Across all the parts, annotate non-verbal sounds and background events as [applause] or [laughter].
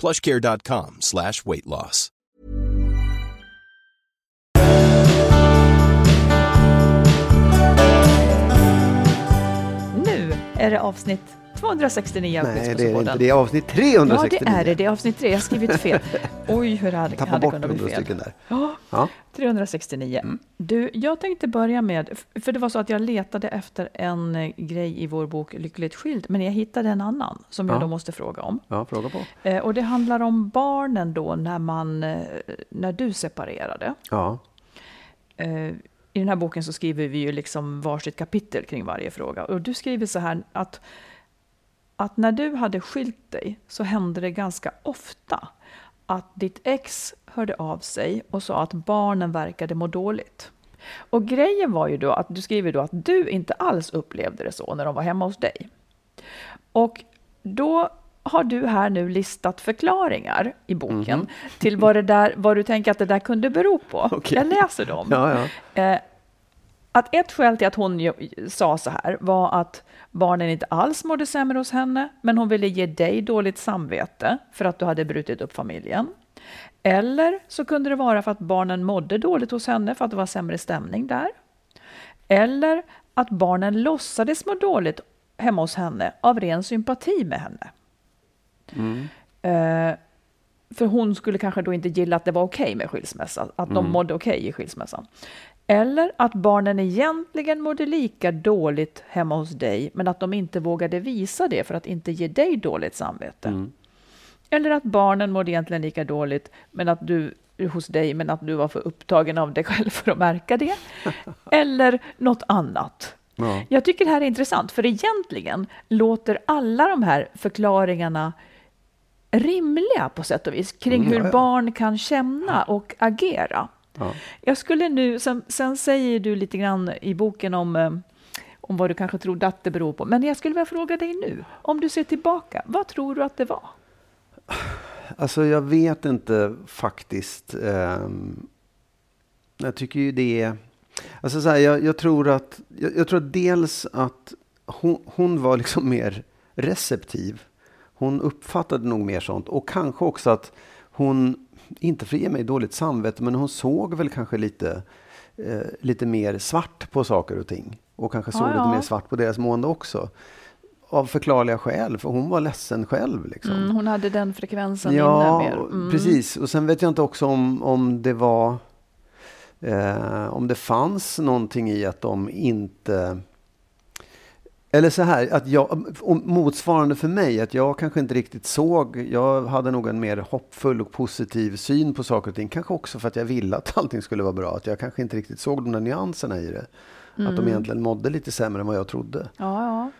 plushcare.com slash weight loss. Nu är det avsnitt 269 av Nej, det är inte. Det är avsnitt 369. Ja, det är det. Det är avsnitt tre. Jag har skrivit fel. [laughs] Oj, hur hade, Tappa hade bort kunnat bli 100 fel. stycken där. Ja, Ja. 369. Du, jag tänkte börja med, för det var så att jag letade efter en eh, grej i vår bok Lyckligt skild, men jag hittade en annan som jag Ja. då måste fråga om. ja, fråga på. Eh, och det handlar om barnen då när man, eh, när du separerade. Ja, Eh, I den här boken så skriver vi ju liksom varsitt kapitel kring varje fråga. Och du skriver så här att, att när du hade skilt dig så hände det ganska ofta att ditt ex hörde av sig och sa att barnen verkade må dåligt. Och grejen var ju då att du skriver då att du inte alls upplevde det så när de var hemma hos dig. Och då har du här nu listat förklaringar i boken till vad, det där, vad du tänker att det där kunde bero på. [laughs] Okej. Jag läser dem. ja, ja. Eh, att ett skäl till att hon ju, sa så här var att barnen inte alls mådde sämre hos henne, men hon ville ge dig dåligt samvete för att du hade brutit upp familjen. Eller så kunde det vara för att barnen mådde dåligt hos henne för att det var sämre stämning där. Eller att barnen låtsades må dåligt hemma hos henne av ren sympati med henne. Eh, för hon skulle kanske då inte gilla att det var okej med skilsmässa, att de mådde okej i skilsmässan. Eller att barnen egentligen mådde lika dåligt hemma hos dig, men att de inte vågade visa det för att inte ge dig dåligt samvete. Eller att barnen mådde egentligen lika dåligt men att du, hos dig, men att du var för upptagen av dig [laughs] själv för att märka det. [laughs] Eller något annat. Ja. Jag tycker det här är intressant, för egentligen låter alla de här förklaringarna rimliga på sätt och vis kring Mm, ja, hur ja. barn kan känna och agera. Ja. Jag skulle nu, sen, sen säger du lite grann i boken om, eh, om vad du kanske trodde att det beror på, men jag skulle vilja fråga dig nu, om du ser tillbaka, vad tror du att det var? Alltså jag vet inte faktiskt. ehm, jag tycker ju det är... Alltså så här, jag, jag, tror att, jag, jag tror dels att hon, hon var liksom [laughs] mer receptiv. Hon uppfattade nog mer sånt. Och kanske också att hon, inte för att ge mig dåligt samvete, men hon såg väl kanske lite, eh, lite mer svart på saker och ting. Och kanske såg Ja, lite ja. mer svart på deras mående också. Av förklarliga skäl, för hon var ledsen själv. Liksom. Mm, hon hade den frekvensen Ja, inne mer. Mm. precis. Och sen vet jag inte också om, om det var... Eh, om det fanns någonting i att de inte... Eller så här, att jag, motsvarande för mig, att jag kanske inte riktigt såg, jag hade nog en mer hoppfull och positiv syn på saker och ting. Kanske också för att jag ville att allting skulle vara bra. Att jag kanske inte riktigt såg de där nyanserna i det. Att Mm. de egentligen mådde lite sämre än vad jag trodde. Ja, ja.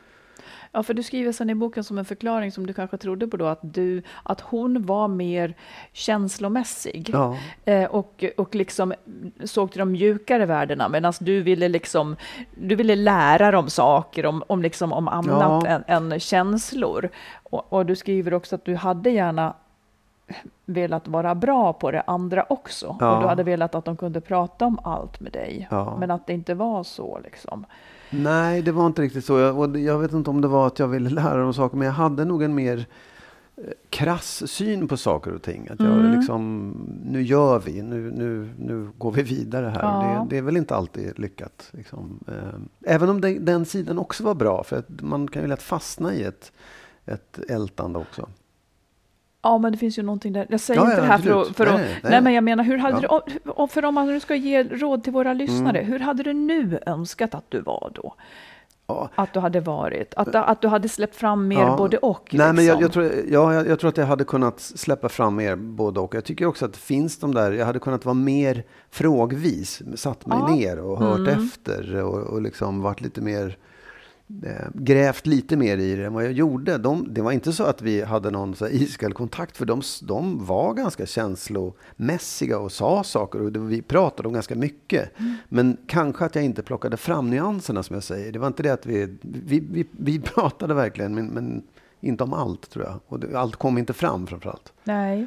Ja, för du skriver sen i boken som en förklaring som du kanske trodde på då, att, du, att hon var mer känslomässig. Ja. Eh, och, och liksom såg till de mjukare värdena, medan du ville liksom, du ville lära dem saker om, om, liksom, om annat Ja. än, än känslor. Och, och du skriver också att du hade gärna velat vara bra på det andra också. Ja. Och du hade velat att de kunde prata om allt med dig. Ja. Men att det inte var så liksom. Nej, det var inte riktigt så. Jag, jag vet inte om det var att jag ville lära dem saker, men jag hade nog en mer eh, krass syn på saker och ting. Att jag Mm. liksom, nu gör vi, nu, nu, nu går vi vidare här. Ja. Det, det är väl inte alltid lyckat. Liksom. Eh, Även om den, den sidan också var bra, för att man kan ju lätt fastna i ett, ett ältande också. Ja, men det finns ju någonting där. Jag säger Ja, inte ja, det här för att... absolut. För att Nej, nej, nej, nej. men jag menar, hur hade Ja. du... För om man nu ska ge råd till våra lyssnare, Mm. hur hade du nu önskat att du var då? Ja. Att du hade varit? Att, att du hade släppt fram mer Ja. både och? Nej, men jag, liksom? jag, tror, ja, jag, jag tror att jag hade kunnat släppa fram mer både och. Jag tycker också att det finns de där, jag hade kunnat vara mer frågvis, satt mig Ja. ner och hört Mm. efter och, och liksom varit lite mer, grävt lite mer i det än vad jag gjorde. De, det var inte så att vi hade någon så iskall kontakt, för de, de var ganska känslomässiga och sa saker och det, vi pratade om ganska mycket. Mm. Men kanske att jag inte plockade fram nyanserna som jag säger. Det var inte det att vi, vi, vi, vi [laughs] pratade verkligen, men, men inte om allt tror jag. Och det, allt kom inte fram framförallt. Nej,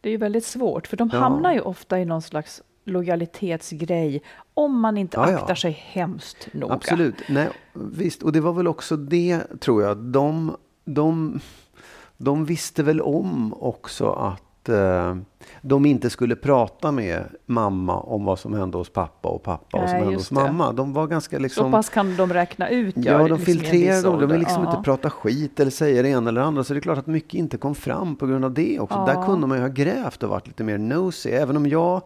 det är ju väldigt svårt, för de Ja. hamnar ju ofta i någon slags lojalitetsgrej om man inte Ja, ja. aktar sig hemskt noga. Absolut. Nej, visst, och det var väl också det tror jag. De, de, de visste väl om också att eh, de inte skulle prata med mamma om vad som hände hos pappa och pappa och vad som Nej, hände hos det. mamma. De var ganska Så liksom... pass kan de räkna ut. Ja, de liksom filtrerar dem. De vill liksom Ja. inte prata skit eller säga det ena eller det andra. Så det är klart att mycket inte kom fram på grund av det också. Ja. Där kunde man ju ha grävt och varit lite mer nosy. Även om jag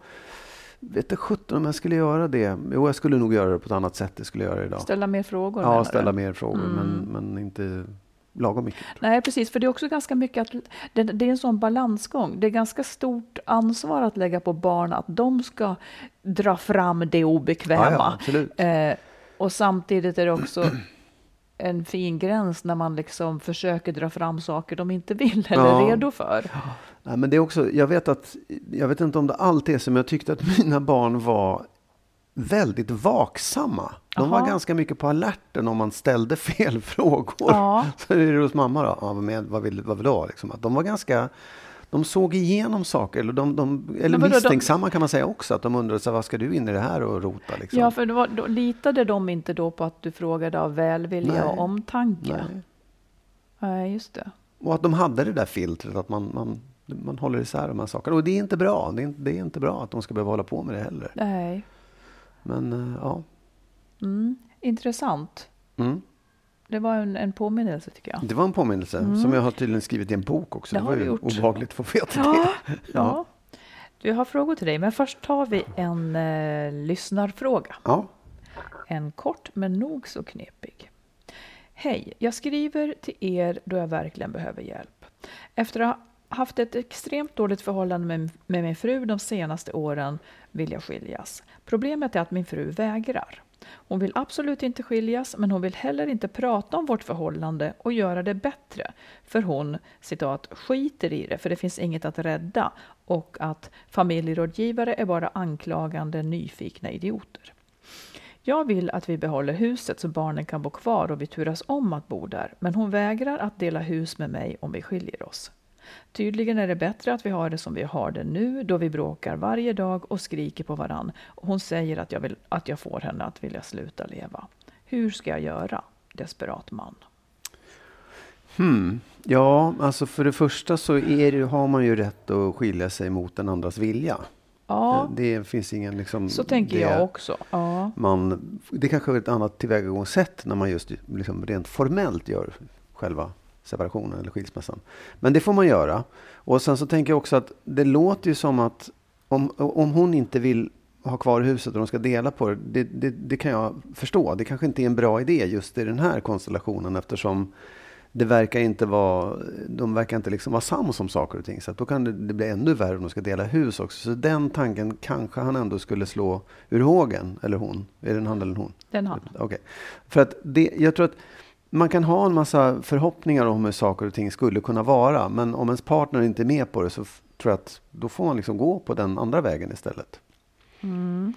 vet inte sjutton om jag skulle göra det. Jo, jag skulle nog göra det på ett annat sätt. Det skulle jag göra idag. Ställa mer frågor Ja, du? ställa mer frågor, Mm. men, men inte lagom mycket. Nej, precis, för det är också ganska mycket att det, det är en sån balansgång. Det är ganska stort ansvar att lägga på barn att de ska dra fram det obekväma. Ja, ja. Eh, och samtidigt är det också en fin gräns när man liksom försöker dra fram saker de inte vill eller Ja. är redo för. Nej, men det är också, jag vet att, jag vet inte om det alltid är så, men jag tyckte att mina barn var väldigt vaksamma. De var Jaha. ganska mycket på alerten om man ställde [laughs] fel frågor. Ja. Så är det hos mamma då, ja, men vad vill, vad vill du ha? Liksom, att de var ganska, de såg igenom saker, eller, de, de, eller vadå, de- misstänksamma kan man säga också, att de undrade här, vad ska du in i det här och rota? Liksom. Ja, för då, var- då litade de inte då på att du frågade av välvilja Nej. och omtanke? Nej. Nej, just det. Och att de hade det där filtret, att man, man, man håller isär de här sakerna. Och det är inte bra, det är inte, det är inte bra att de ska behöva hålla på med det heller. Nej. Men eh, ja. Mm. Intressant. Mm. Det var en, en påminnelse tycker jag. Det var en påminnelse som jag har tydligen skrivit i en bok också. Det Det, var ju gjort. obehagligt att få veta Ja, det. [laughs] ja. Du har frågor till dig, men först tar vi en eh, lyssnarfråga. Ja. En kort men nog så knepig. Hej, jag skriver till er då jag verkligen behöver hjälp. Efter att ha haft ett extremt dåligt förhållande med, med min fru de senaste åren vill jag skiljas. Problemet är att min fru vägrar. Hon vill absolut inte skiljas, men hon vill heller inte prata om vårt förhållande och göra det bättre. För hon, citat, skiter i det för det finns inget att rädda och att familjerådgivare är bara anklagande, nyfikna idioter. Jag vill att vi behåller huset så barnen kan bo kvar och vi turas om att bo där, men hon vägrar att dela hus med mig om vi skiljer oss. Tydligen är det bättre att vi har det som vi har det nu, då vi bråkar varje dag och skriker på varann. Hon säger att jag, vill, att jag får henne att vilja sluta leva. Hur ska jag göra? Desperat man. Hmm. Ja, alltså för det första så är har man ju rätt att skilja sig mot den andras vilja. Ja, Det finns ingen liksom... så tänker jag också. Ja. Man, det kanske är ett annat tillvägagångssätt när man just liksom rent formellt gör själva separationen eller skilsmässan. Men det får man göra. Och sen så tänker jag också att det låter ju som att om, om hon inte vill ha kvar huset och de ska dela på det, det, det, det kan jag förstå. Det kanske inte är en bra idé just i den här konstellationen eftersom det verkar inte vara, de verkar inte liksom vara sams om saker och ting. Så att då kan det, det bli ännu värre om de ska dela hus också. Så den tanken kanske han ändå skulle slå ur hågen. Eller hon. Är det en han eller en hon? Den han. Okej. För att det, jag tror att man kan ha en massa förhoppningar om hur saker och ting skulle kunna vara. Men om ens partner inte är med på det så tror jag att då får man liksom gå på den andra vägen istället. Mm.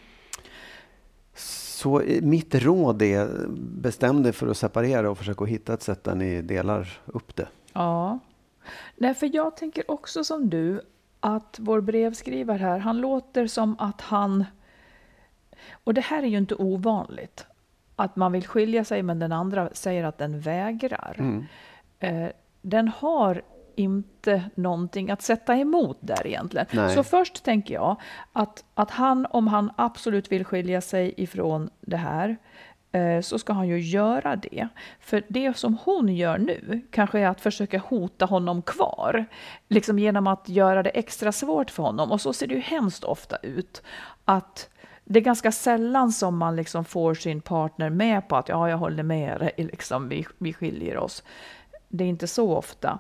Så mitt råd är bestäm dig för att separera och försöka hitta ett sätt där ni delar upp det. Ja. Nej, för jag tänker också som du att vår brevskrivare här, han låter som att han... Och det här är ju inte ovanligt, att man vill skilja sig men den andra säger att den vägrar. Mm. Eh, den har inte någonting att sätta emot där egentligen. Nej. Så först tänker jag att, att han, om han absolut vill skilja sig ifrån det här, eh, så ska han ju göra det. För det som hon gör nu kanske är att försöka hota honom kvar. Liksom genom att göra det extra svårt för honom. Och så ser det ju hemskt ofta ut. Att det är ganska sällan som man liksom får sin partner med på att ja, jag håller med dig, [laughs] liksom, vi, vi skiljer oss. Det är inte så ofta.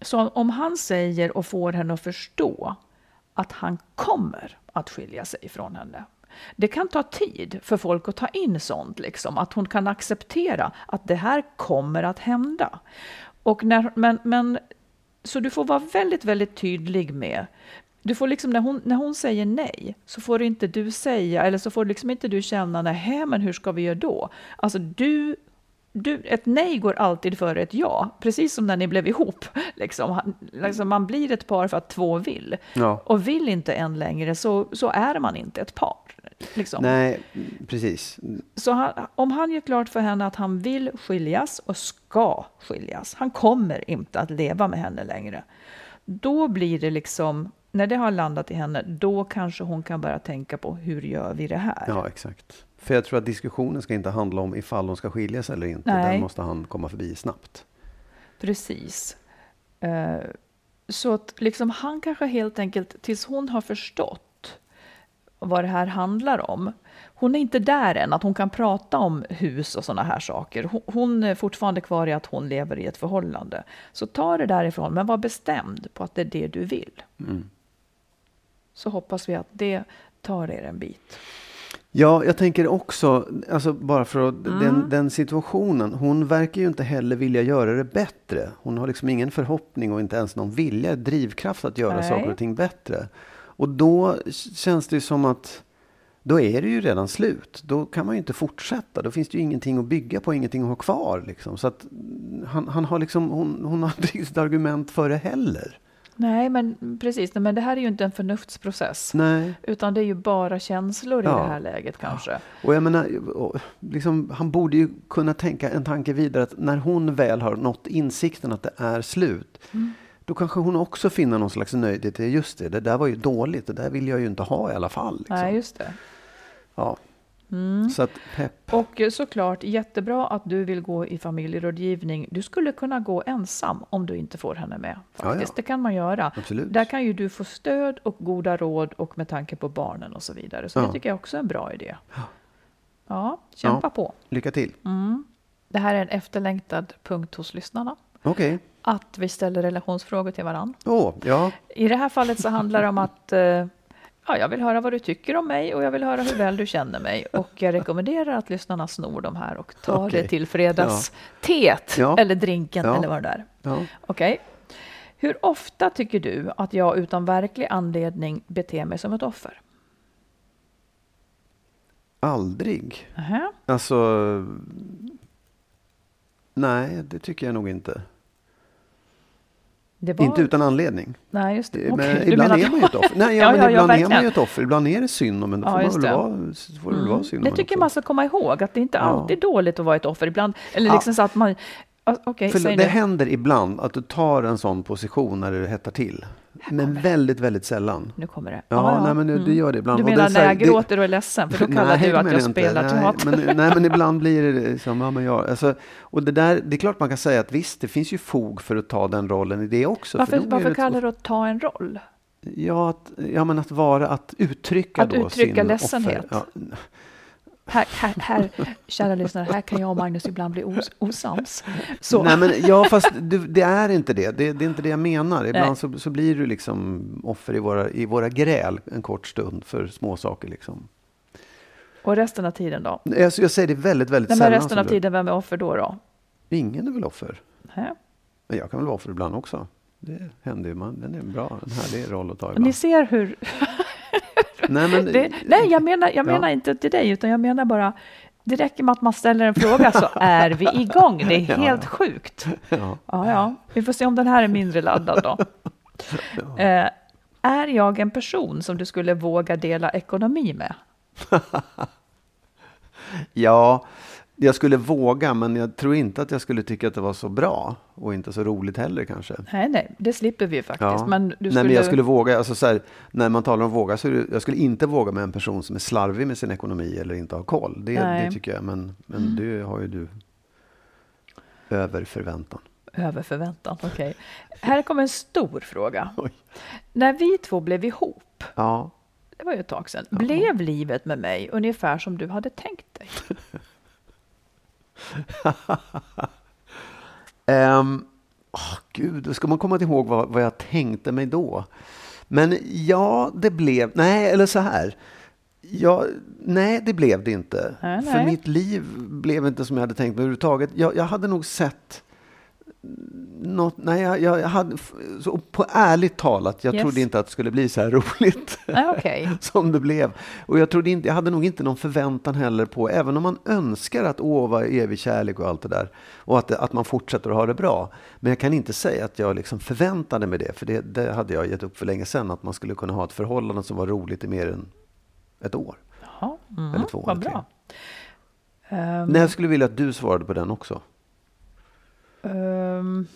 Så om han säger och får henne att förstå att han kommer att skilja sig från henne. Det kan ta tid för folk att ta in sånt, liksom, att hon kan acceptera att det här kommer att hända. Och när, men, men, så du får vara väldigt, väldigt tydlig med du får liksom, när, hon, när hon säger nej, så får inte du säga, eller så får liksom inte du känna, nej men hur ska vi göra då? Alltså du du, ett nej går alltid före ett ja, precis som när ni blev ihop. [laughs] Liksom, liksom man blir ett par för att två vill. Ja. Och vill inte en längre så, så är man inte ett par. Liksom. Nej, precis. Så han, om han gör klart för henne att han vill skiljas och ska skiljas, han kommer inte att leva med henne längre. Då blir det liksom, när det har landat i henne, då kanske hon kan börja tänka på hur gör vi det här? Ja, exakt. För jag tror att diskussionen ska inte handla om ifall de ska skiljas eller inte. Nej. Den måste han komma förbi snabbt. Precis. Eh, Så att liksom han kanske helt enkelt, tills hon har förstått vad det här handlar om. Hon är inte där än, att hon kan prata om hus och sådana här saker. Hon- Hon är fortfarande kvar i att hon lever i ett förhållande. Så ta det därifrån, men var bestämd på att det är det du vill. Mm. Så hoppas vi att det tar er en bit. Ja, jag tänker också, alltså bara för att Mm. den, den situationen, hon verkar ju inte heller vilja göra det bättre. Hon har liksom ingen förhoppning och inte ens någon vilja, drivkraft att göra Nej. saker och ting bättre. Och då känns det ju som att då är det ju redan slut. Då kan man ju inte fortsätta. Då finns det ju ingenting att bygga på, ingenting att ha kvar. Liksom. Så att han, han har liksom, hon, hon har inte riktigt argument för det heller. Nej, men precis. Men det här är ju inte en förnuftsprocess. Nej. Utan det är ju bara känslor i Ja. det här läget kanske. Och jag menar, liksom, han borde ju kunna tänka en tanke vidare att när hon väl har nått insikten att det är slut, Mm. då kanske hon också finner någon slags nöjdhet i just det, det där var ju dåligt, det där vill jag ju inte ha i alla fall. Liksom. Nej, just det. ja. Mm. Så att pepp. Och såklart jättebra att du vill gå i familjerådgivning. Du skulle kunna gå ensam om du inte får henne med. Ja, Faktiskt. ja. Det kan man göra. Absolut. Där kan ju du få stöd och goda råd och med tanke på barnen och så vidare. Så Ja. det tycker jag också är en bra idé. Ja, kämpa Ja. på. Lycka till. Mm. Det här är en efterlängtad punkt hos lyssnarna. Okej. Att vi ställer relationsfrågor till varandra. Åh, ja. I det här fallet så handlar det om att eh, ja, jag vill höra vad du tycker om mig och jag vill höra hur väl du känner mig. Och jag rekommenderar att lyssnarna snor de här och tar Okej. det till fredagsteet Ja. eller drinken Ja. eller vad det är. ja. Okej. Hur ofta tycker du att jag utan verklig anledning beter mig som ett offer? Aldrig. Nähä. Alltså, nej, det tycker jag nog inte. Var... Inte utan anledning. Nej, just det. Men du ibland är man ju ett offer. Nej, ja, Ja, men ja, ja, ibland är man verkligen. ju ett offer. Ibland är det synd om en. Då Ja, får, man just väl det. vara, får vara synd om Det tycker också. man ska komma ihåg, att det inte Ja. alltid är dåligt att vara ett offer. Ibland, eller Ja. liksom så att man... Ja, Okej, För det nu. händer ibland att du tar en sån position när det hettar till. Men väldigt, väldigt sällan. Nu kommer det. Ja, nej, men det, det gör det ibland. Du Och menar det när jag det- gråter och är ledsen? För då kallar Nej, du det att jag inte. spelar nej, teater. Men, nej, men [laughs] ibland blir det liksom, ja men jag, alltså, och det där, det är klart man kan säga att visst, det finns ju fog för att ta den rollen i det också. varför är varför det kallar du att ta en roll? Ja, att, ja, men att vara, att uttrycka Att då uttrycka sin ledsenhet. Offer. Ja, Här, här, här, kära lyssnare, här kan jag och Magnus ibland bli os, osams. Så. Nej, men, ja, fast du, det är inte det. det. Det är inte det jag menar. Ibland Nej. så, så blir du liksom offer i våra, i våra gräl en kort stund för små saker. Liksom. Och resten av tiden då? Jag, jag säger det väldigt, väldigt Nej, men sällan. resten som av tiden, vem är offer då? då? Ingen är väl offer. Hä? Men jag kan väl vara offer ibland också. Det händer ju. Man. Den är en bra, en härlig roll att ta Ni ibland. ser hur... [laughs] [laughs] Nej, men, Det, nej, jag menar, jag Ja. menar inte till dig, utan jag menar bara Det räcker med att man ställer en fråga så [laughs] är vi igång. Det är helt sjukt. Ja. Ja, ja. Vi får se om den här är mindre laddad då. [laughs] Eh, är jag en person som du skulle våga dela ekonomi med? ja, jag skulle våga, men jag tror inte att jag skulle tycka att det var så bra. Och inte så roligt heller kanske. Nej, nej, det slipper vi ju faktiskt. Ja. Men du skulle... Nej, men jag skulle våga, alltså så här, när man talar om våga, så det, jag skulle inte våga med en person som är slarvig med sin ekonomi eller inte har koll. Det, Nej. det tycker jag, men, men det har ju du över förväntan. Över förväntan, okej. Här kommer en stor fråga. [laughs] Oj. När vi två blev ihop, Ja, det var ju ett tag sedan, blev livet med mig ungefär som du hade tänkt dig? [laughs] [laughs] Um, oh, gud, ska man komma ihåg vad, vad jag tänkte mig då. Men ja, det blev, nej, eller så här. Ja, nej, det blev det inte. Nej, För mitt liv blev inte som jag hade tänkt mig överhuvudtaget. Jag, jag hade nog sett något, nej, jag, jag hade, så på ärligt talat, jag Yes. trodde inte att det skulle bli så här [laughs] roligt. Nej, okej. [laughs] som det blev. Och jag, trodde inte, jag hade nog inte någon förväntan heller på, även om man önskar att åh, vad evig kärlek och allt det där. Och att, att man fortsätter att ha det bra. Men jag kan inte säga att jag liksom förväntade mig det, för det, det hade jag gett upp för länge sedan. Att man skulle kunna ha ett förhållande som var roligt i mer än ett år. Jaha, mhm, Eller två vad eller bra. Ehm, Nej, jag skulle vilja att du svarade på den också. Ehm,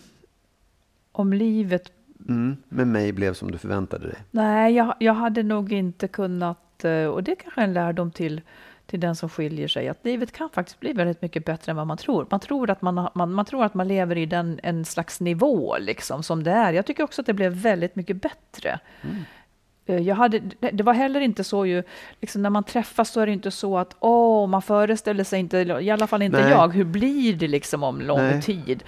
om livet Mm, med mig blev som du förväntade dig. Nej, jag, jag hade nog inte kunnat, eh, och det kanske är en lärdom till, till den som skiljer sig, att livet kan faktiskt bli väldigt mycket bättre än vad man tror. Man tror att man, man, man, tror att man lever i den, en slags nivå liksom, som det är. Jag tycker också att det blev väldigt mycket bättre. Eh, Jag hade, det var heller inte så ju, liksom när man träffas så är det inte så att åh, man föreställer sig inte, i alla fall inte Nej. jag, hur blir det liksom om lång Nej. tid?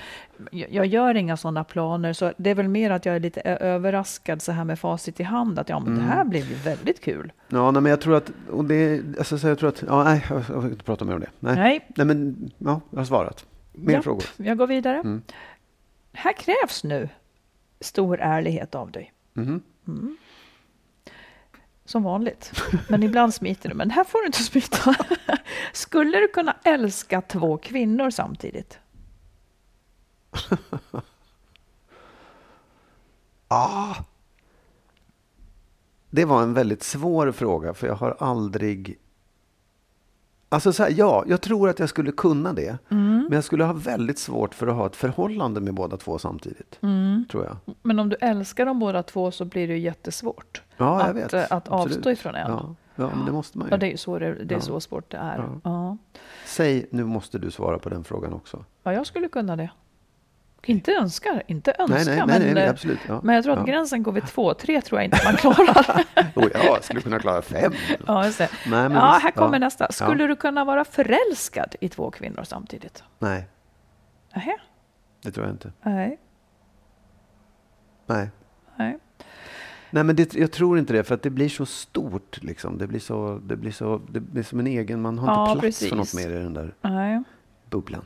Jag, jag gör inga sådana planer, så det är väl mer att jag är lite överraskad så här med facit i hand, att ja, men det här blev ju väldigt kul. Ja, nej, men jag tror att, och det, alltså, så jag tror att, ja, nej, jag vill inte prata mer om det. Nej, Nej, nej men, ja, jag har svarat. Mer Japp, frågor. jag går vidare. Mm. Här krävs nu stor ärlighet av dig. Mhm. Som vanligt. Men ibland smiter du. Men här får du inte smita. [laughs] Skulle du kunna älska två kvinnor samtidigt? [laughs] Ah. Det var en väldigt svår fråga, för jag har aldrig... Alltså så här, ja, jag tror att jag skulle kunna det. Men jag skulle ha väldigt svårt för att ha ett förhållande med båda två samtidigt. Tror jag. Men om du älskar dem båda två så blir det ju jättesvårt. Ja, att, vet. eh, Att avstå Absolut. ifrån en. Ja, ja, men det måste man ju. Ja, det är så, det, det är Ja. så svårt det är. Ja. Säg, nu måste du svara på den frågan också. ja, jag skulle kunna det. Inte önskar, inte önska, nej, nej, men, nej, nej, eh, absolut. Ja. men jag tror att ja. gränsen går vid två. Tre tror jag inte man klarar. [laughs] Oh, ja, jag skulle kunna klara fem. ja, just det. Nej, ja, visst, här kommer ja. nästa. Skulle du kunna vara förälskad i två kvinnor samtidigt? Nej, Nähä? det tror jag inte. Nej. Nej. Nej. Nej, men det, jag tror inte det, för att det blir så stort. Liksom. Det, blir så, det, blir så, det blir som en egen... Man har inte plats för något precis. mer i den där Nej. Bubblan.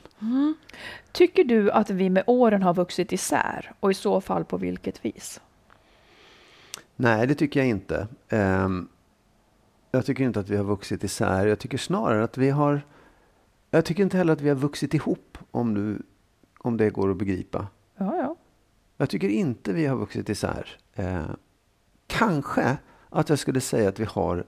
Tycker du att vi med åren har vuxit isär? Och i så fall på vilket vis? Nej, det tycker jag inte. Ehm, jag tycker inte att vi har vuxit isär. Jag tycker snarare att vi har... Jag tycker inte heller att vi har vuxit ihop, om, du, om det går att begripa. Ja, ja. Jag tycker inte vi har vuxit isär. Eh, kanske att jag skulle säga att vi har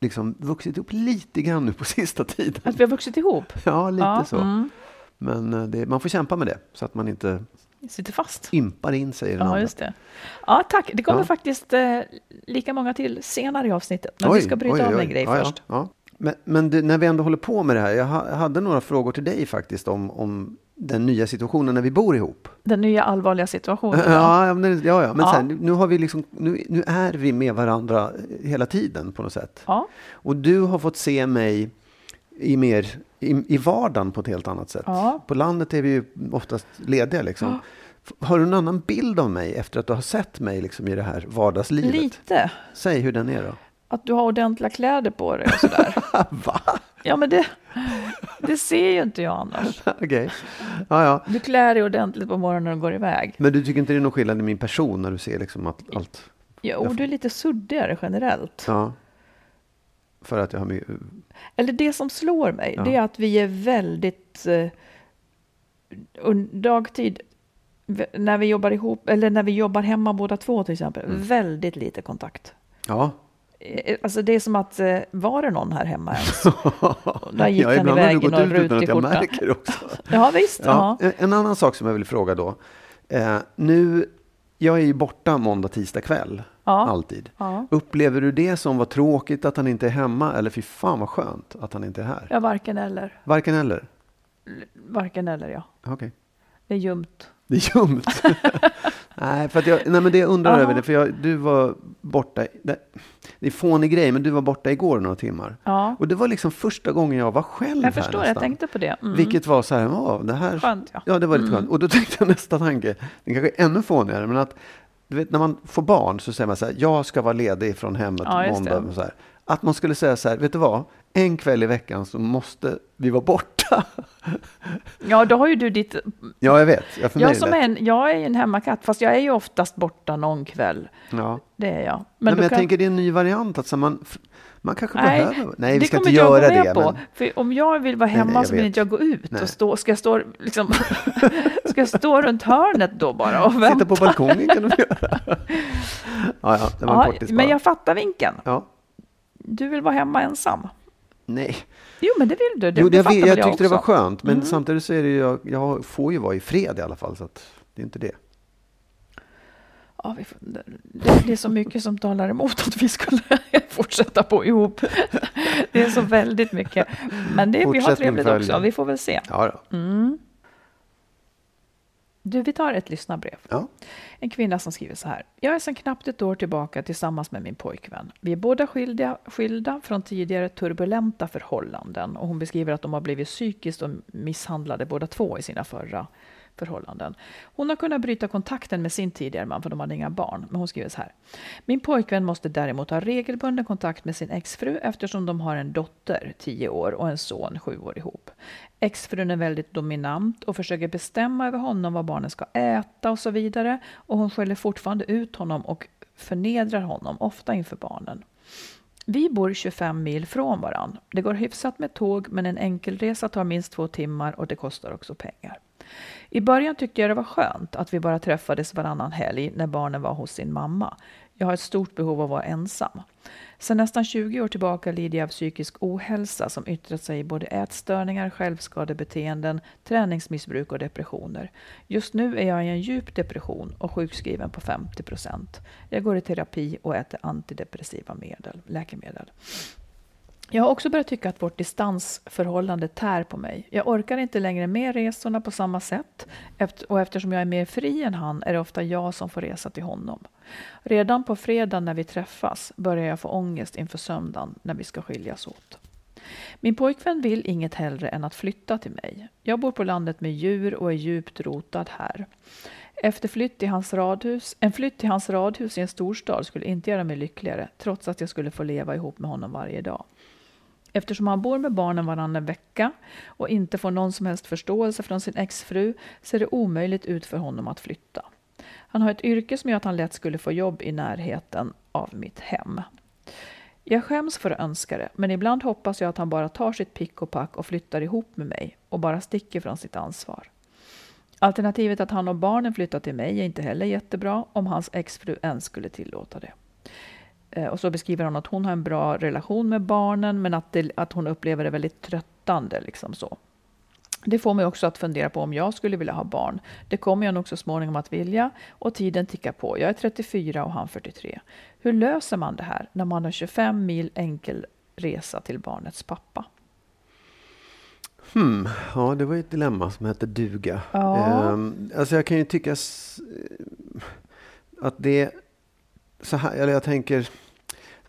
liksom vuxit ihop lite grann nu på [laughs] sista tiden. Att vi har vuxit ihop? Ja, lite ja, så. Mm. Men eh, det, man får kämpa med det, så att man inte Sitter fast. impar in sig i den Ja, andra. just det. Ja, tack. Det kommer Ja. faktiskt eh, lika många till senare i avsnittet. Men vi ska bryta av en grej först. Men, men du, när vi ändå håller på med det här, jag ha, hade några frågor till dig faktiskt om, om den nya situationen när vi bor ihop. Den nya allvarliga situationen. Ja, ja, men, ja, ja. men Ja. Sen, nu, har vi liksom, nu, nu är vi med varandra hela tiden på något sätt. Ja. Och du har fått se mig i, mer, i, i vardagen på ett helt annat sätt. Ja. På landet är vi ju oftast lediga. Liksom. Har du en annan bild av mig efter att du har sett mig liksom, i det här vardagslivet? Lite. Säg hur den är då. Att du har ordentliga kläder på dig och sådär. [laughs] Va? ja, men det, det ser ju inte jag annars. [laughs] Okej. Ja, ja. Du klär dig ordentligt på morgonen och går iväg. Men du tycker inte det är någon skillnad i min person när du ser liksom att allt... Jo, du är lite suddigare generellt. Ja. För att jag har mycket... Eller det som slår mig, Ja. det är att vi är väldigt... Eh, dagtid, när vi jobbar ihop, eller när vi jobbar hemma båda två till exempel, Mm. väldigt lite kontakt. Ja. Eh, Alltså det är som att, eh, var det någon här hemma ens? [laughs] Där gick ja, han iväg i någon rutig att jag skjorta. märker också. [laughs] Ja visst, Ja, ja. en- annan sak som jag vill fråga då. Eh, nu, jag är ju borta måndag, tisdag kväll. Alltid. Upplever du det som var tråkigt att han inte är hemma? Eller fy fan vad skönt att han inte är här? ja, varken eller. Varken eller? Varken eller ja. Okej. Det är ljumt. Det är ljumt. [laughs] nej, för att jag, nej, men det jag undrar över det, för jag, du var borta, det, det är fånig grej, men du var borta igår några timmar. Ja, Och det var liksom första gången jag var själv jag förstår, jag tänkte på det. Mm. Vilket var så här, ja, det här... Skönt ja. Ja, det var lite skönt. Och då tänkte jag [laughs] nästa tanke, den kanske är ännu fånigare, men att du vet, när man får barn så säger man så här, jag ska vara ledig från hemmet Ja, måndag. så här. Att man skulle säga så här, vet du vad? En kväll i veckan så måste vi vara borta. Ja, då har ju du ditt... ja, jag vet. Jag, Jag, det som är en, jag är en hemmakatt, fast jag är ju oftast borta någon kväll. Ja. Det är jag. Men, Men, men jag kan- tänker det är en ny variant. Att så man, man kanske Nej, behöver... Nej, vi det ska kommer inte jag göra gå med det. på. Men, om jag vill vara Nej, hemma nej, så vill inte jag gå ut. Nej. Och stå, ska jag stå, liksom, [laughs] ska jag stå runt hörnet då bara och vänta? sitta på balkongen kan du göra. [laughs] ja, ja, det var en Ja, kortis men bara. jag fattar vinkeln. Ja. Du vill vara hemma ensam. Nej, Jo, men det vill du. Det, jo, det jag, fattar vet, väl jag tyckte det var skönt. Men Mm. samtidigt så är det ju, jag, jag får ju vara i fred i alla fall. Så att det är inte det. Ja, vi det, det är så mycket som talar emot att vi skulle [laughs] fortsätta bo ihop. Det är så väldigt mycket. Men det, vi har trevligt också. Vi får väl se. Ja, då. Mm. Du, vi tar ett lyssnarbrev. ja. En kvinna som skriver så här. Jag är sedan knappt ett år tillbaka tillsammans med min pojkvän. Vi är båda skilda, skilda från tidigare turbulenta förhållanden och hon beskriver att de har blivit psykiskt och misshandlade båda två i sina förra förhållanden. Hon har kunnat bryta kontakten med sin tidigare man för de hade inga barn. Men hon skriver så här. Min pojkvän måste däremot ha regelbunden kontakt med sin exfru eftersom de har en dotter, 10 år, och en son, 7 år ihop. Exfrun är väldigt dominant och försöker bestämma över honom vad barnen ska äta och så vidare. Och hon skäller fortfarande ut honom och förnedrar honom, ofta inför barnen. Vi bor 25 mil från varann. Det går hyfsat med tåg, men en enkelresa tar minst två timmar och det kostar också pengar. I början tyckte jag det var skönt att vi bara träffades varannan helg när barnen var hos sin mamma. Jag har ett stort behov av att vara ensam. Sedan nästan 20 år tillbaka lider jag av psykisk ohälsa som yttrat sig i både ätstörningar, självskadebeteenden, träningsmissbruk och depressioner. Just nu är jag i en djup depression och sjukskriven på 50 procent. Jag går i terapi och äter antidepressiva medel, läkemedel. Jag har också börjat tycka att vårt distansförhållande tär på mig. Jag orkar inte längre med resorna på samma sätt och eftersom jag är mer fri än han är det ofta jag som får resa till honom. Redan på fredag när vi träffas börjar jag få ångest inför söndagen när vi ska skiljas åt. Min pojkvän vill inget hellre än att flytta till mig. Jag bor på landet med djur och är djupt rotad här. Efter flytt till hans radhus, en flytt till hans radhus i en storstad skulle inte göra mig lyckligare, trots att jag skulle få leva ihop med honom varje dag. Eftersom han bor med barnen varannan vecka och inte får någon som helst förståelse från sin exfru ser det omöjligt ut för honom att flytta. Han har ett yrke som gör att han lätt skulle få jobb i närheten av mitt hem. Jag skäms för att önska det, men ibland hoppas jag att han bara tar sitt pick och pack och flyttar ihop med mig och bara sticker från sitt ansvar. Alternativet att han och barnen flyttar till mig är inte heller jättebra om hans exfru ens skulle tillåta det. Eh, Och så beskriver hon att hon har en bra relation med barnen men att, det, att hon upplever det väldigt tröttande. Liksom så. Det får mig också att fundera på om jag skulle vilja ha barn. Det kommer jag nog så småningom att vilja och tiden tickar på. Jag är 34 och han 43. Hur löser man det här när man har 25 mil enkel resa till barnets pappa? Hmm. Ja, det var ju ett dilemma som hette duga. Ja. Ehm, alltså jag kan ju tycka att det... Så här, eller jag tänker...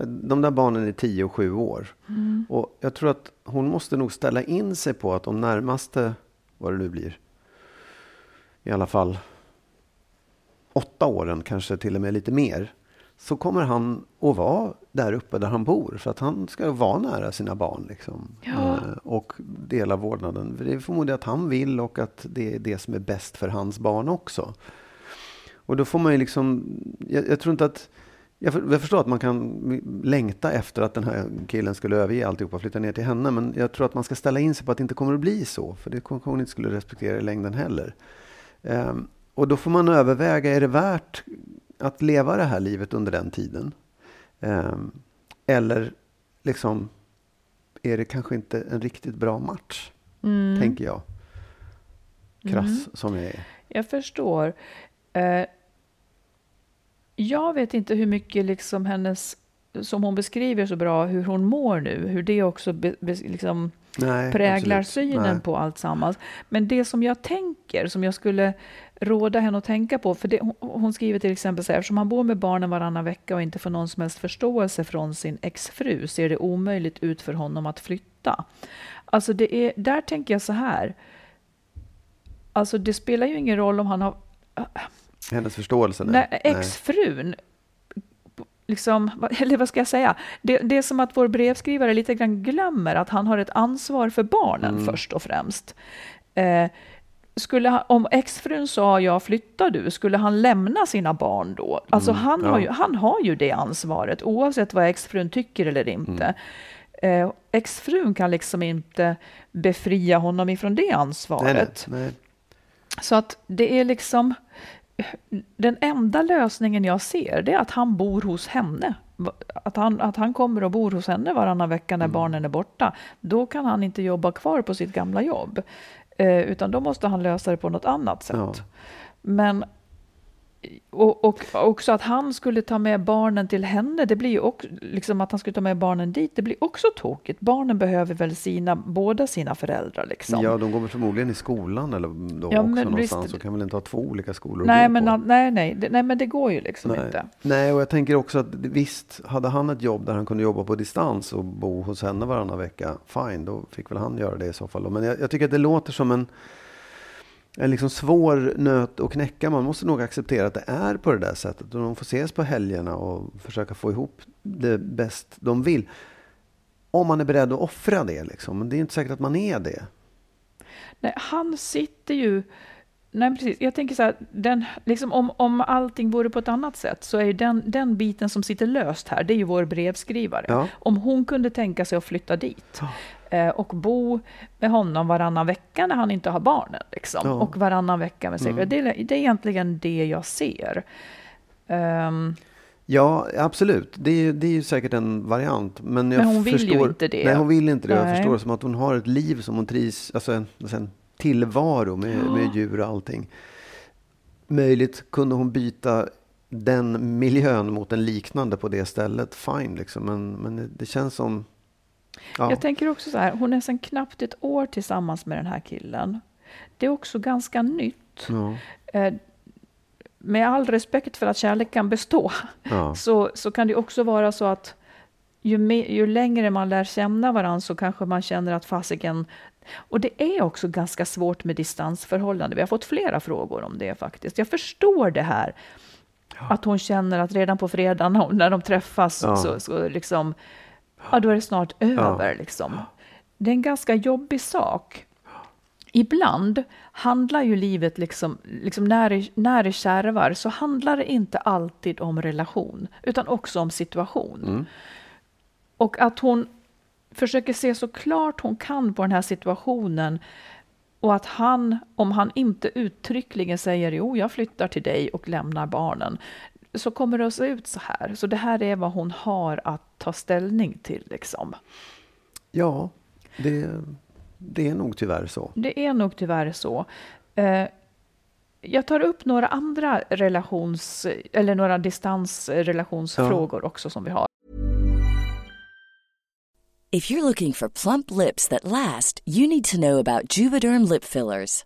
De där barnen är 10 och 7 år. Mm. Och jag tror att hon måste nog ställa in sig på att de närmaste, vad det nu blir, i alla fall åtta åren, kanske till och med lite mer, så kommer han att vara där uppe där han bor. För att han ska vara nära sina barn. Liksom. Ja. Eh, Och dela vårdnaden. För det är förmodligen att han vill och att det är det som är bäst för hans barn också. Och då får man ju liksom, jag, jag tror inte att jag, för, jag förstår att man kan längta efter att den här killen skulle överge alltihopa och flytta ner till henne. Men jag tror att man ska ställa in sig på att det inte kommer att bli så. För det kommer hon inte skulle respektera i längden heller. Um, och då får man överväga, är det värt att leva det här livet under den tiden? Um, eller liksom, är det kanske inte en riktigt bra match? Mm. Tänker jag. Krass mm. som jag är. Jag förstår. Uh, jag vet inte hur mycket liksom hennes, som hon beskriver så bra, hur hon mår nu, hur det också be, be, liksom Nej, präglar absolut. synen Nej. på allt sammans. Men det som jag tänker, som jag skulle råda henne att tänka på, för det, hon skriver till exempel så här, eftersom han bor med barnen varannan vecka och inte får någon som helst förståelse från sin exfru, ser det omöjligt ut för honom att flytta. Alltså det är, där tänker jag så här, alltså det spelar ju ingen roll om han har hennes förståelse? Nej, exfrun, liksom, eller vad ska jag säga? Det, det, är som att vår brevskrivare lite grann glömmer att han har ett ansvar för barnen mm. först och främst. Eh, skulle han, om exfrun sa ja, flytta du, skulle han lämna sina barn då? Alltså mm, han, ja. har ju, han har ju det ansvaret oavsett vad exfrun tycker eller inte. Mm. Eh, exfrun kan liksom inte befria honom ifrån det ansvaret. Nej, nej. Så att det är liksom, den enda lösningen jag ser det är att han bor hos henne. Att han, att han kommer och bor hos henne varannan vecka när mm. barnen är borta. Då kan han inte jobba kvar på sitt gamla jobb. Eh, utan då måste han lösa det på något annat sätt. Ja. Men och, och också att han skulle ta med barnen till henne, det blir ju också, liksom att han skulle ta med barnen dit, det blir också tokigt. Barnen behöver väl sina, båda sina föräldrar liksom. Ja, de går väl förmodligen i skolan eller då ja, också någonstans, visst, så kan väl inte ha två olika skolor nej, men, på. Nej, nej, det, nej, men det går ju liksom nej. inte. Nej, och jag tänker också att visst, hade han ett jobb där han kunde jobba på distans och bo hos henne varannan vecka, fine, då fick väl han göra det i så fall. Men jag, jag tycker att det låter som en en liksom svår nöt att knäcka. Man måste nog acceptera att det är på det där sättet. Och de får ses på helgerna och försöka få ihop det bäst de vill. Om man är beredd att offra det. Liksom. Men det är inte säkert att man är det. Nej, han sitter ju... Nej, precis. Jag tänker så här, den, liksom om, om allting vore på ett annat sätt så är den, den biten som sitter löst här, det är ju vår brevskrivare. Ja. Om hon kunde tänka sig att flytta dit. Eh, och bo med honom varannan vecka när han inte har barnen. Liksom. Ja. Och varannan vecka med sig. Mm. Det, det, är egentligen det jag ser. Um, Ja, absolut. Det är, det är ju säkert en variant. Men, jag men hon förstår, vill ju inte det. Nej, hon vill inte det. Nej. Jag förstår det som att hon har ett liv som hon trivs, alltså en, en tillvaro med, ja. med djur och allting. Möjligt kunde hon byta den miljön mot en liknande på det stället, fine liksom. Men, men det känns som Ja. Jag tänker också så här, hon är sedan knappt ett år tillsammans med den här killen. Det är också ganska nytt. Ja. Eh, med all respekt för att kärlek kan bestå, ja. [laughs] så, så kan det också vara så att ju, mer, ju längre man lär känna varandra så kanske man känner att fasiken... Och det är också ganska svårt med distansförhållande. Vi har fått flera frågor om det faktiskt. Jag förstår det här. Ja. Att hon känner att redan på fredagen när de träffas så, så liksom ja, då är det snart över. Ja. Liksom. Det är en ganska jobbig sak. Ibland handlar ju livet, liksom, liksom när, det, när det kärvar, så handlar det inte alltid om relation, utan också om situation. Mm. Och att hon försöker se så klart hon kan på den här situationen och att han, om han inte uttryckligen säger jo, jag flyttar till dig och lämnar barnen, så kommer det att se ut så här. Så det här är vad hon har att ta ställning till. Liksom. Ja, det, det är nog tyvärr så. Det är nog tyvärr så. Eh, jag tar upp några andra relations eller några distansrelationsfrågor ja. också som vi har. If you're looking for plump lips that last, you need to know about Juvederm lip fillers.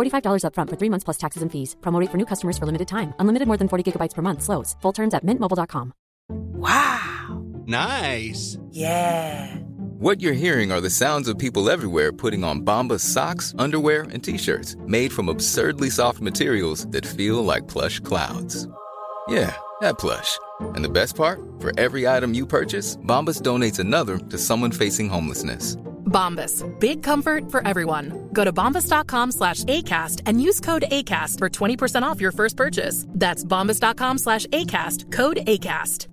$45 upfront for three months plus taxes and fees. Promo rate for new customers for limited time. Unlimited more than 40 gigabytes per month. Slows. Full terms at mintmobile.com. Wow. Nice. Yeah. What you're hearing are the sounds of people everywhere putting on Bombas socks, underwear, and t-shirts made from absurdly soft materials that feel like plush clouds. Yeah, that plush. And the best part? For every item you purchase, Bombas donates another to someone facing homelessness. Bombas. Big comfort for everyone. Go to bombas.com slash ACAST and use code ACAST for 20% off your first purchase. That's bombas.com slash ACAST. Code ACAST.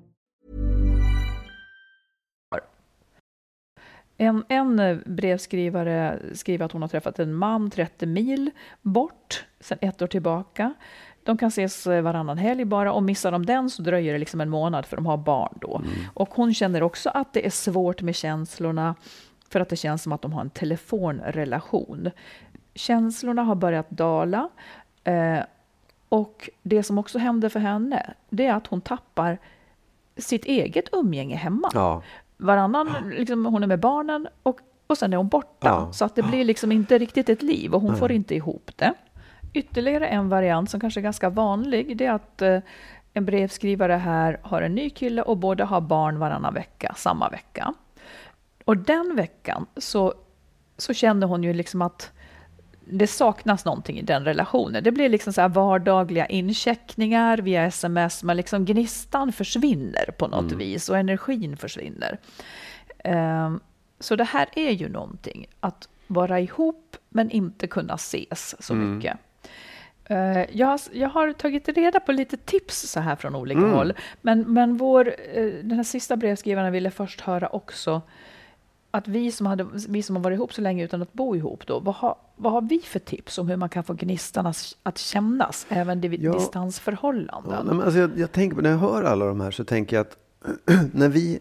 En, en brevskrivare skriver att hon har träffat en man 30 mil bort sedan ett år tillbaka. De kan ses eh, varannan helg bara och missar de den så dröjer det liksom en månad för de har barn då. Mm. Och hon känner också att det är svårt med känslorna för att det känns som att de har en telefonrelation. Känslorna har börjat dala eh, och det som också händer för henne det är att hon tappar sitt eget umgänge hemma. Ja. Varannan, liksom, hon är med barnen och, och sen är hon borta. Ja. Så att det blir liksom inte riktigt ett liv och hon Nej. får inte ihop det. Ytterligare en variant som kanske är ganska vanlig det är att eh, en brevskrivare här har en ny kille och båda har barn varannan vecka, samma vecka. Och den veckan så, så känner hon ju liksom att det saknas någonting i den relationen. Det blir liksom så här vardagliga incheckningar via sms, men liksom gnistan försvinner på något vis och energin försvinner. Ehm, så det här är ju någonting, att vara ihop men inte kunna ses så mycket. Eh, Jag har, jag har tagit reda på lite tips så här från olika håll. Men, men vår, eh, den här sista brevskrivaren ville först höra också att vi som, hade, vi som har varit ihop så länge utan att bo ihop, då, vad, har, vad har vi för tips om hur man kan få gnistan att, kännas även vid Ja. distansförhållanden? Ja, men alltså jag, jag tänker när jag hör alla de här så tänker jag att [clears throat] när vi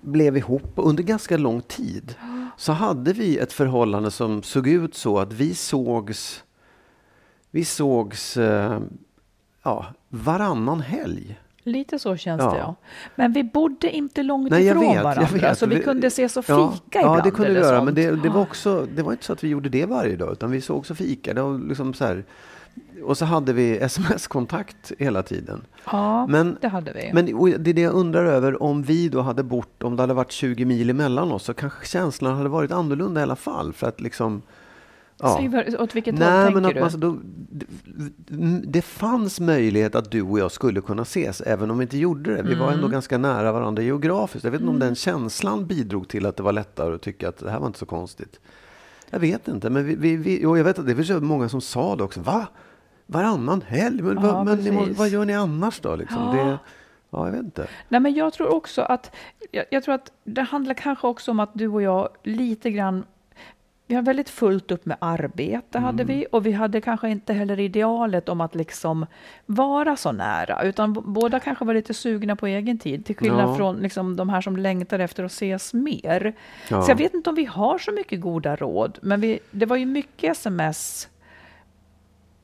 blev ihop under ganska lång tid så hade vi ett förhållande som såg ut så att vi sågs vi sågs eh, ja, varannan helg. Lite så känns Ja. det, ja. Men vi bodde inte långt Nej, ifrån vet, varandra, så vi kunde ses och fika Ja, ibland. ja det kunde vi göra. sånt. Men det, det, var också, det var inte så att vi gjorde det varje dag, utan vi såg också fika. Var liksom så här, och så hade vi [laughs] sms-kontakt hela tiden. Ja, Men, det hade vi. men och det är det jag undrar över, om vi då hade bott, om det hade varit 20 mil emellan oss, så kanske känslan hade varit annorlunda i alla fall. För att liksom... Ja. Säg åt vilket håll Nej, tänker men att du? man, så då, det, det fanns möjlighet att du och jag skulle kunna ses, även om vi inte gjorde det. Vi var Mm. ändå ganska nära varandra geografiskt. Jag vet inte om den känslan bidrog till att det var lättare att tycka att det här var inte så konstigt. Jag vet inte, men vi, vi, vi, jag vet att det var många som sa det också. Va? Varannan helg? Men, Ja, men ni vad gör ni annars då? Liksom? Ja. Det, ja, jag vet inte. Nej, men jag tror också att, jag, jag tror att det handlar kanske också om att du och jag lite grann vi har väldigt fullt upp med arbete, hade Mm. vi. Och vi hade kanske inte heller idealet om att liksom vara så nära. Utan båda kanske var lite sugna på egen tid. Till skillnad Ja. från liksom de här som längtar efter att ses mer. Ja. Så jag vet inte om vi har så mycket goda råd. Men vi, det var ju mycket sms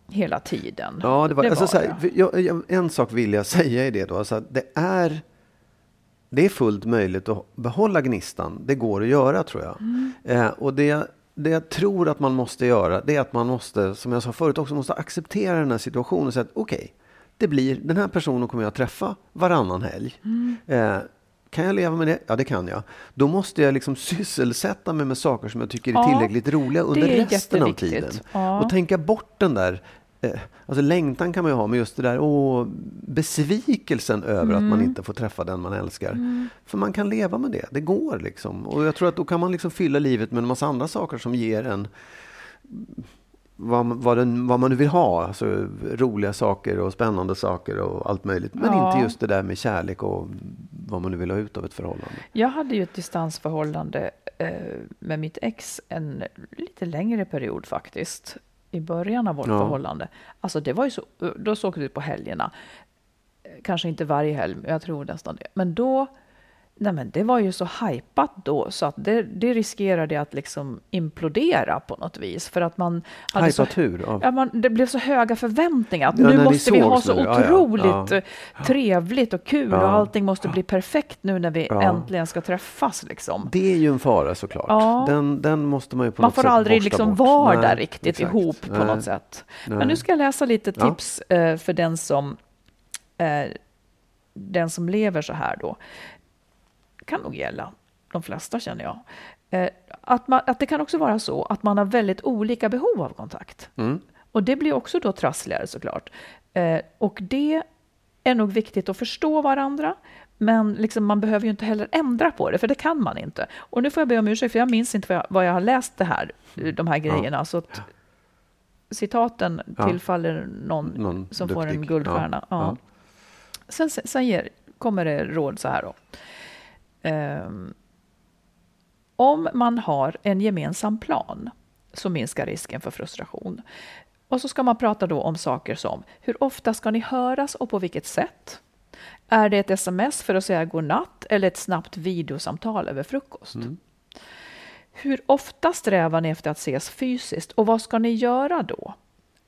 hela tiden. Ja, det var, alltså, var så här, det. jag, jag, en sak vill jag [laughs] säga i det då. Alltså det, är, det är fullt möjligt att behålla gnistan. Det går att göra tror jag. Eh, och det, det jag tror att man måste göra, det är att man måste, som jag sa förut också, måste acceptera den här situationen och säga att okej, det blir, den här personen kommer jag träffa varannan helg. Eh, kan jag leva med det? Ja, det kan jag. Då måste jag liksom sysselsätta mig med saker som jag tycker är Ja, tillräckligt roliga under resten av tiden. Ja. Och tänka bort den där Alltså längtan kan man ju ha, men just det där åh, besvikelsen över att man inte får träffa den man älskar. För man kan leva med det, det går liksom. Och jag tror att då kan man liksom fylla livet med en massa andra saker som ger en vad, vad, den, vad man nu vill ha. Alltså roliga saker och spännande saker och allt möjligt. Men Ja. inte just det där med kärlek och vad man nu vill ha ut av ett förhållande. Jag hade ju ett distansförhållande eh, med mitt ex en lite längre period faktiskt. I början av vårt Ja. förhållande. Alltså det var ju så, då såg ut på helgerna. Kanske inte varje helg, men jag tror nästan det. Men då, nej men det var ju så hypat då så att det, det riskerade att liksom implodera på något vis. För att man hade så, Hypat hur? Av, Ja, man, det blev så höga förväntningar. Att Ja, nu måste vi ha så nu. Ja, ja. otroligt Ja. eh, trevligt och kul Ja. och allting måste bli perfekt nu när vi Ja. äntligen ska träffas. Liksom. Det är ju en fara såklart. Ja. Den, den måste man ju på Man något får sätt aldrig borsta liksom bort. vara Nej, där riktigt exakt. ihop på Nej. något sätt. Nej. Men nu ska jag läsa lite Ja. tips eh, för den som, eh, den som lever så här då. Kan nog gälla de flesta känner jag. Eh, att, man, att det kan också vara så att man har väldigt olika behov av kontakt. Mm. Och det blir också då trassligare såklart. Eh, och det är nog viktigt att förstå varandra. Men liksom man behöver ju inte heller ändra på det, för det kan man inte. Och nu får jag be om ursäkt, för jag minns inte vad jag, vad jag har läst det här, de här grejerna. Så att citaten Ja. tillfaller någon, Någon som får en duktig. guldstjärna. Ja. Ja. Sen, sen ger, kommer det råd så här då. Ehm, om man har en gemensam plan så minskar risken för frustration. Och så ska man prata då om saker som hur ofta ska ni höras och på vilket sätt? Är det ett sms för att säga godnatt eller ett snabbt videosamtal över frukost? Hur ofta strävar ni efter att ses fysiskt och vad ska ni göra då?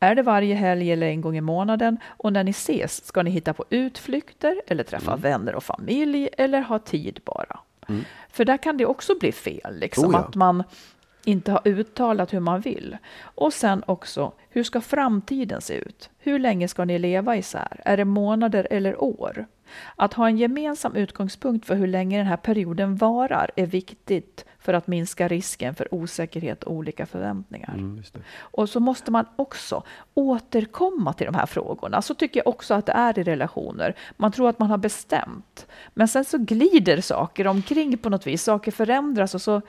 Är det varje helg eller en gång i månaden? Och när ni ses, ska ni hitta på utflykter eller träffa vänner och familj eller ha tid bara? För där kan det också bli fel, liksom, Oh ja. att man inte har uttalat hur man vill. Och sen också, hur ska framtiden se ut? Hur länge ska ni leva isär? Är det månader eller år? Att ha en gemensam utgångspunkt för hur länge den här perioden varar är viktigt för att minska risken för osäkerhet och olika förväntningar. Mm. Och så måste man också återkomma till de här frågorna. Så tycker jag också att det är i relationer. Man tror att man har bestämt, men sen så glider saker omkring på något vis. Saker förändras och så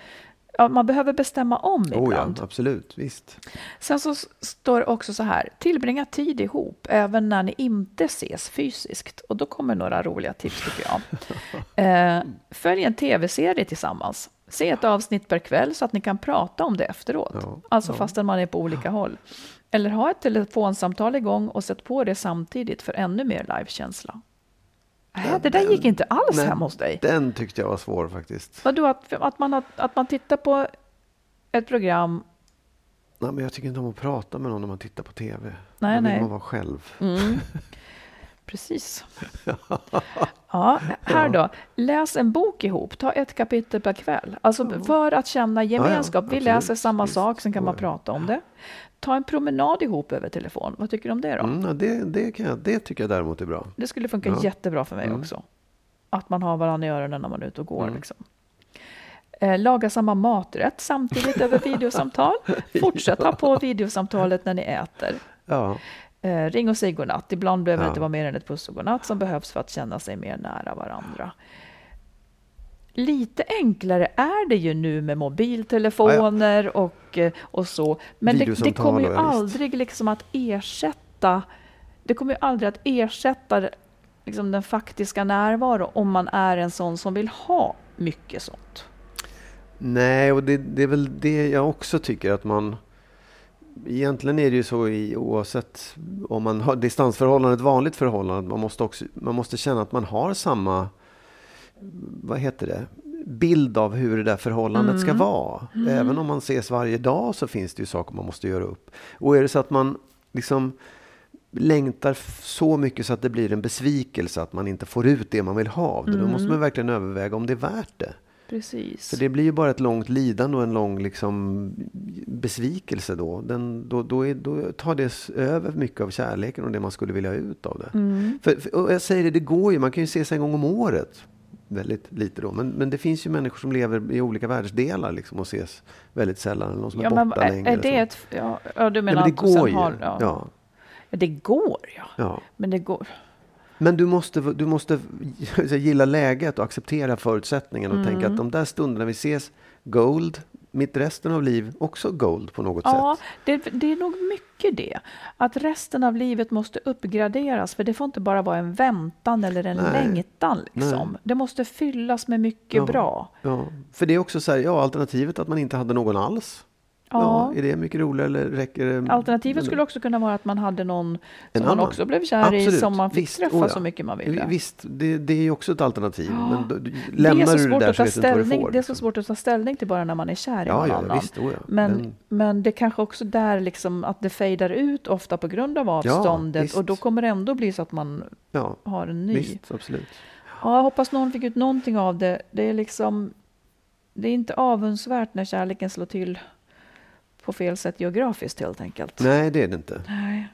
ja, man behöver bestämma om Oh, ja, ibland. absolut. Visst. Sen så står det också så här, tillbringa tid ihop även när ni inte ses fysiskt. Och då kommer några roliga tips tycker jag. [laughs] Eh, följ en tv-serie tillsammans. Se ett avsnitt per kväll så att ni kan prata om det efteråt. Ja, Alltså ja. fastän man är på olika håll. Eller ha ett telefonsamtal igång och sätt på det samtidigt för ännu mer livekänsla. Äh, det där gick inte alls Nej, hem hos dig. Den tyckte jag var svår faktiskt. Vadå, att, att, man, att man tittar på ett program Nej, men jag tycker inte om att prata med någon när man tittar på TV. Nej, Då vill nej. man vara själv. Mm. [laughs] Precis. [laughs] Ja, här då. Läs en bok ihop. Ta ett kapitel per kväll. Alltså för att känna gemenskap. Vi läser samma sak, sen kan man prata om det. Ta en promenad ihop över telefon. Vad tycker du om det då? Mm, det, det, kan jag, det tycker jag däremot är bra. Det skulle funka Ja. jättebra för mig Mm. också. Att man har varandra i öronen när man är ute och går. Mm. Liksom. Eh, laga samma maträtt samtidigt över [laughs] videosamtal. Fortsätt ha på videosamtalet när ni äter. Ja, Eh, ring och säg godnatt. Ibland behöver det Ja. inte vara mer än ett puss och godnatt som behövs för att känna sig mer nära varandra. Lite enklare är det ju nu med mobiltelefoner och, eh, och så. Men det, det kommer ju ja, aldrig liksom att ersätta det kommer ju aldrig att ersätta liksom den faktiska närvaro om man är en sån som vill ha mycket sånt. nej, och det, det är väl det jag också tycker att man... Egentligen är det ju så i, oavsett om man har distansförhållande, ett vanligt förhållande, man måste, också, man måste känna att man har samma, vad heter det, bild av hur det där förhållandet ska vara. Även om man ses varje dag så finns det ju saker man måste göra upp. Och är det så att man liksom längtar så mycket så att det blir en besvikelse att man inte får ut det man vill ha av det. Då måste man verkligen överväga om det är värt det. Precis. För det blir ju bara ett långt lidande och en lång liksom, besvikelse då. Den, då, då, är, då tar det över mycket av kärleken och det man skulle vilja ha ut av det. Mm. För, för, och jag säger det, det går ju. Man kan ju ses en gång om året. Väldigt lite då. Men, men det finns ju människor som lever i olika världsdelar liksom, och ses väldigt sällan. Någon som Ja, är men borta är, längre. är det ett... Ja, ja du Nej, menar men det att du sen går ju. har... Ja. Ja, det går ja. Ja. Men det går. Men du måste, du måste [laughs] gilla läget och acceptera förutsättningarna och Mm. tänka att de där stunderna vi ses, gold, mitt resten av liv också gold på något Ja, sätt. det, det är nog mycket det. Att resten av livet måste uppgraderas. För det får inte bara vara en väntan eller en Nej. längtan. Liksom. Nej. Det måste fyllas med mycket Ja. bra. Ja. För det är också så här, ja, alternativet att man inte hade någon alls. Ja. är det mycket roligare eller räcker det? Alternativet skulle också kunna vara att man hade någon En som man annan. också blev kär i, Absolut. som man fick Visst. träffa Oh ja. så mycket man ville. Visst, det, det är ju också ett alternativ. Ja. Men då, du- det är lämnar så du det svårt där att så ta vet du ställning. får. Det är så liksom. svårt att ta ställning till bara när man är kär i Ja, någon ja, annan. visst, oh ja. Men, Men- men det kanske också där liksom att det fejdar ut ofta på grund av avståndet och då kommer det ändå bli så att man Ja, har en ny. visst, absolut. Ja, jag hoppas någon fick ut någonting av det. Det är liksom det är inte avundsvärt när kärleken slår till på fel sätt geografiskt helt enkelt. Nej, det är det inte. Nej.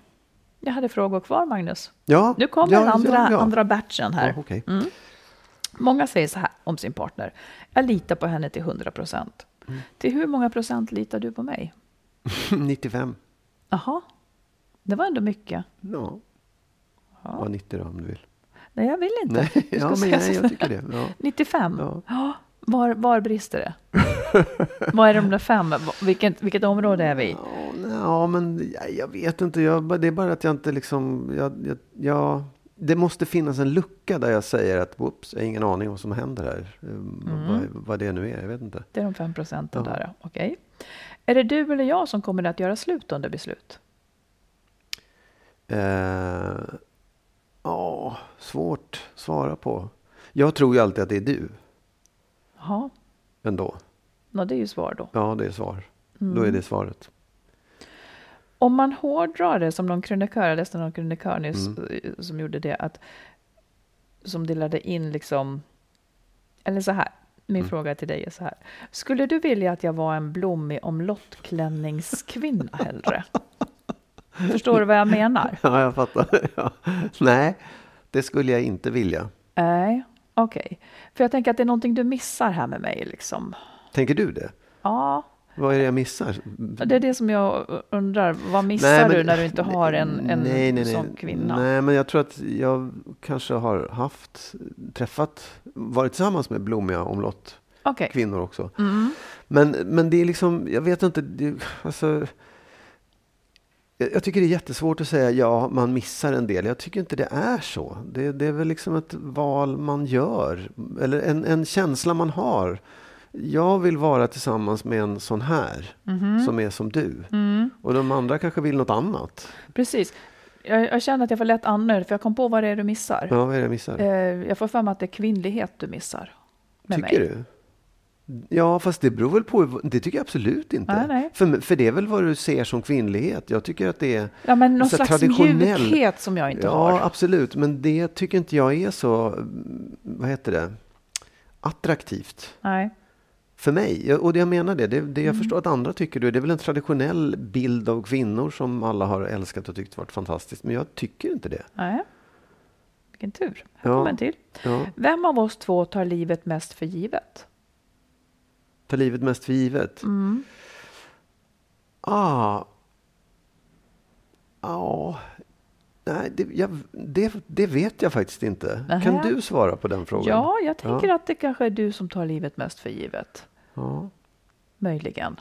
Jag hade frågor kvar Magnus. Ja, Nu kommer ja, den andra, ja, ja. andra batchen här. Ja, okej. Mm. Många säger så här om sin partner. Jag litar på henne till 100 procent. Mm. Till hur många procent litar du på mig? [laughs] 95. Jaha, det var ändå mycket. Ja. Ja. Var 90 då om du vill. Nej, jag vill inte. Nej, ja, men så. jag tycker det. Ja. 95? Ja. Var, var brister det? [laughs] Vad är de där fem? Vilket, vilket område är vi i? Ja, men jag, jag vet inte. Jag, det är bara att jag inte liksom... Jag, jag, det måste finnas en lucka där jag säger att whoops, jag har ingen aning vad som händer här. Um, Vad, vad det nu är, jag vet inte. Det är de fem procenten Ja. där, okej. Är det du eller jag som kommer att göra slut under beslut? Eh, Ja, svårt att svara på. Jag tror ju alltid att det är du Jaha, ändå. Nå, det är ju svar då. Ja, det är svar. Då är Mm. det svaret. Om man hårdrar det som någon krönikör, jag läste någon krönikör nyss Mm. eh, som gjorde det, att, som delade in liksom, eller så här, min Mm. fråga till dig är så här. Skulle du vilja att jag var en blommig omlottklänningskvinna hellre? [laughs] Förstår du vad jag menar? Ja, jag fattar. [laughs] Ja. Nej, det skulle jag inte vilja. Nej, okej. För jag tänker att det är någonting du missar här med mig liksom. Tänker du det? Ja, Vad är det jag missar? det är det som jag undrar. Vad missar Nej, men- du när du inte har en, en nej, nej, sån kvinna? Nej, men jag tror att jag kanske har haft, träffat, varit tillsammans med blommiga omlott Okej. kvinnor också. Mm. Men, men det är liksom, jag vet inte, det, alltså, jag, jag tycker det är jättesvårt att säga ja, man missar en del. Jag tycker inte det är så. Det, det är väl liksom ett val man gör, eller en, en känsla man har. Jag vill vara tillsammans med en sån här, Mhm. som är som du. Mm. Och de andra kanske vill något annat. Precis. Jag, jag känner att jag får lätt andnöd, för jag kom på vad det är du missar. Ja, vad är det jag missar? Eh, jag får för mig att det är kvinnlighet du missar. Med Tycker mig. du? Ja, fast det beror väl på. Det tycker jag absolut inte. Nej, nej. För, för det är väl vad du ser som kvinnlighet. Jag tycker att det är Ja, men någon så slags traditionell- mjukhet som jag inte ja, har. absolut. Men det tycker inte jag är så, mm, vad heter det, attraktivt. Nej. För mig. Och det jag menar det, det, det jag Mm. förstår att andra tycker det. Det är väl en traditionell bild av kvinnor som alla har älskat och tyckt varit fantastiskt. Men jag tycker inte det. Nej. Vilken tur. Här Ja. kommer en till. Ja. Vem av oss två tar livet mest för givet? Ta livet mest för givet. Mm. Ah. Ja. Nej, det, jag, det, det vet jag faktiskt inte. Nähä. Kan du svara på den frågan? Ja, jag tänker Ja. att det kanske är du som tar livet mest för givet. Ja. Möjligen.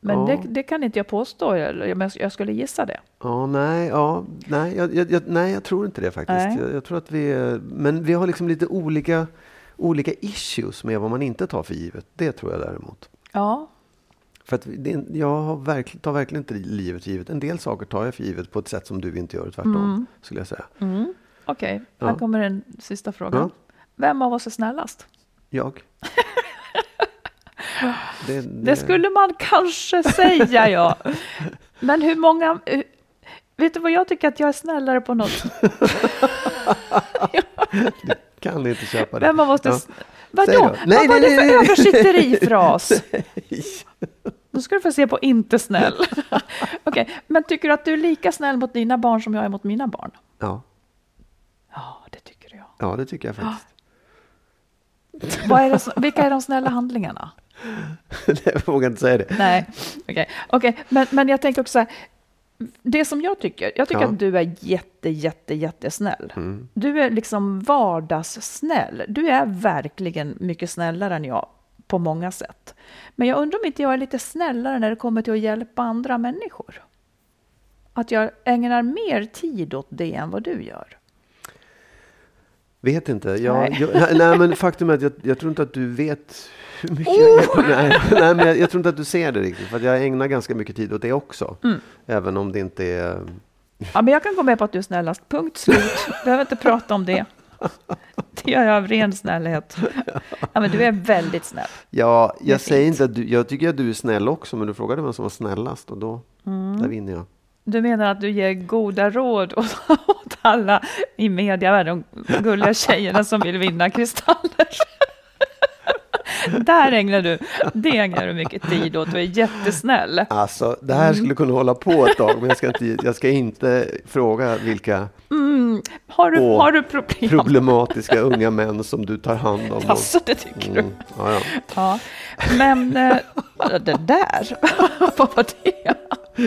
Men Ja. det, det kan inte jag påstå. Men jag skulle gissa det. Ja, nej, ja, nej, jag, jag, nej, jag tror inte det faktiskt. Jag, jag tror att vi är, men vi har liksom lite olika, olika issues med vad man inte tar för givet. Det tror jag däremot. Ja, För att det, jag har verkligen, tar verkligen inte livet givet. En del saker tar jag för givet på ett sätt som du inte gör, tvärtom. Mm. Skulle jag säga. mm. okej. Ja. Här kommer den sista frågan. Ja. Vem av oss är snällast? Jag. [laughs] det, Det skulle man kanske säga, ja. Men hur många... eh, Vet du vad jag tycker att jag är snällare på något? [laughs] [laughs] kan inte köpa det. Av oss är... Ja. Vadå? Då. vad Nej, var nej, det nej, för nej. översitterifras? [laughs] Då ska du få se på inte snäll. [laughs] Okej, men tycker du att du är lika snäll mot dina barn som jag är mot mina barn? Ja, Ja, det tycker jag. ja, det tycker jag faktiskt. [gasps] Vad är det, vilka är de snälla handlingarna? [laughs] jag vågar inte säga det. Nej, okej. Okej, men, men jag tänker också så här. Det som jag tycker, jag tycker Ja. att du är jätte, jätte, jättesnäll. Mm. Du är liksom vardagssnäll. Du är verkligen mycket snällare än jag på många sätt. Men jag undrar om inte jag är lite snällare när det kommer till att hjälpa andra människor. Att jag ägnar mer tid åt det än vad du gör. Vet inte. Jag, Nej. jag, nej, nej, men faktum är att jag, jag tror inte att du vet hur mycket Oh! jag. Nej, [laughs] nej, men jag, jag tror inte att du ser det riktigt. För jag ägnar ganska mycket tid åt det också. Mm. Även om det inte är... Ja, men jag kan gå med på att du är snällast. Punkt slut. [laughs] Behöver inte prata om det. Det gör jag av ren snällhet. Ja, men du är väldigt snäll. Ja, jag säger inte att du... Jag tycker att du är snäll också. Men du frågade vem som var snällast. Och då, Mm. där vinner jag. Du menar att du ger goda råd åt, [laughs] åt alla i mediavärlden, de gulliga tjejerna som vill vinna kristaller. [laughs] Där ägnar du, det ägnar du mycket tid åt, du är jättesnäll. Alltså, det här skulle kunna hålla på ett tag. Men jag ska inte, jag ska inte fråga vilka Mm. Har, du, har du problem? problematiska unga män som du tar hand om. och- Alltså, det tycker du? Mm, ja, ja. Ja, men eh, det där, [laughs] vad var det?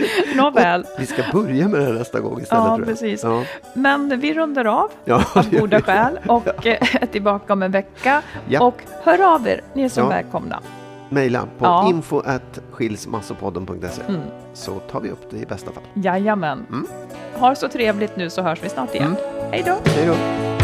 [laughs] Nåväl, Vi ska börja med det här nästa gång istället. Ja, precis. Ja. men vi rundar av Ja, av goda skäl och eh, är [laughs] tillbaka om en vecka. Ja. Och hör av er, ni är så Ja. välkomna. Mejla på Ja. info skilsmassopodden.se Mm. så tar vi upp det i bästa fall. Jajamän. Mm. Ha så trevligt nu så hörs vi snart igen. Hej då! Hej då!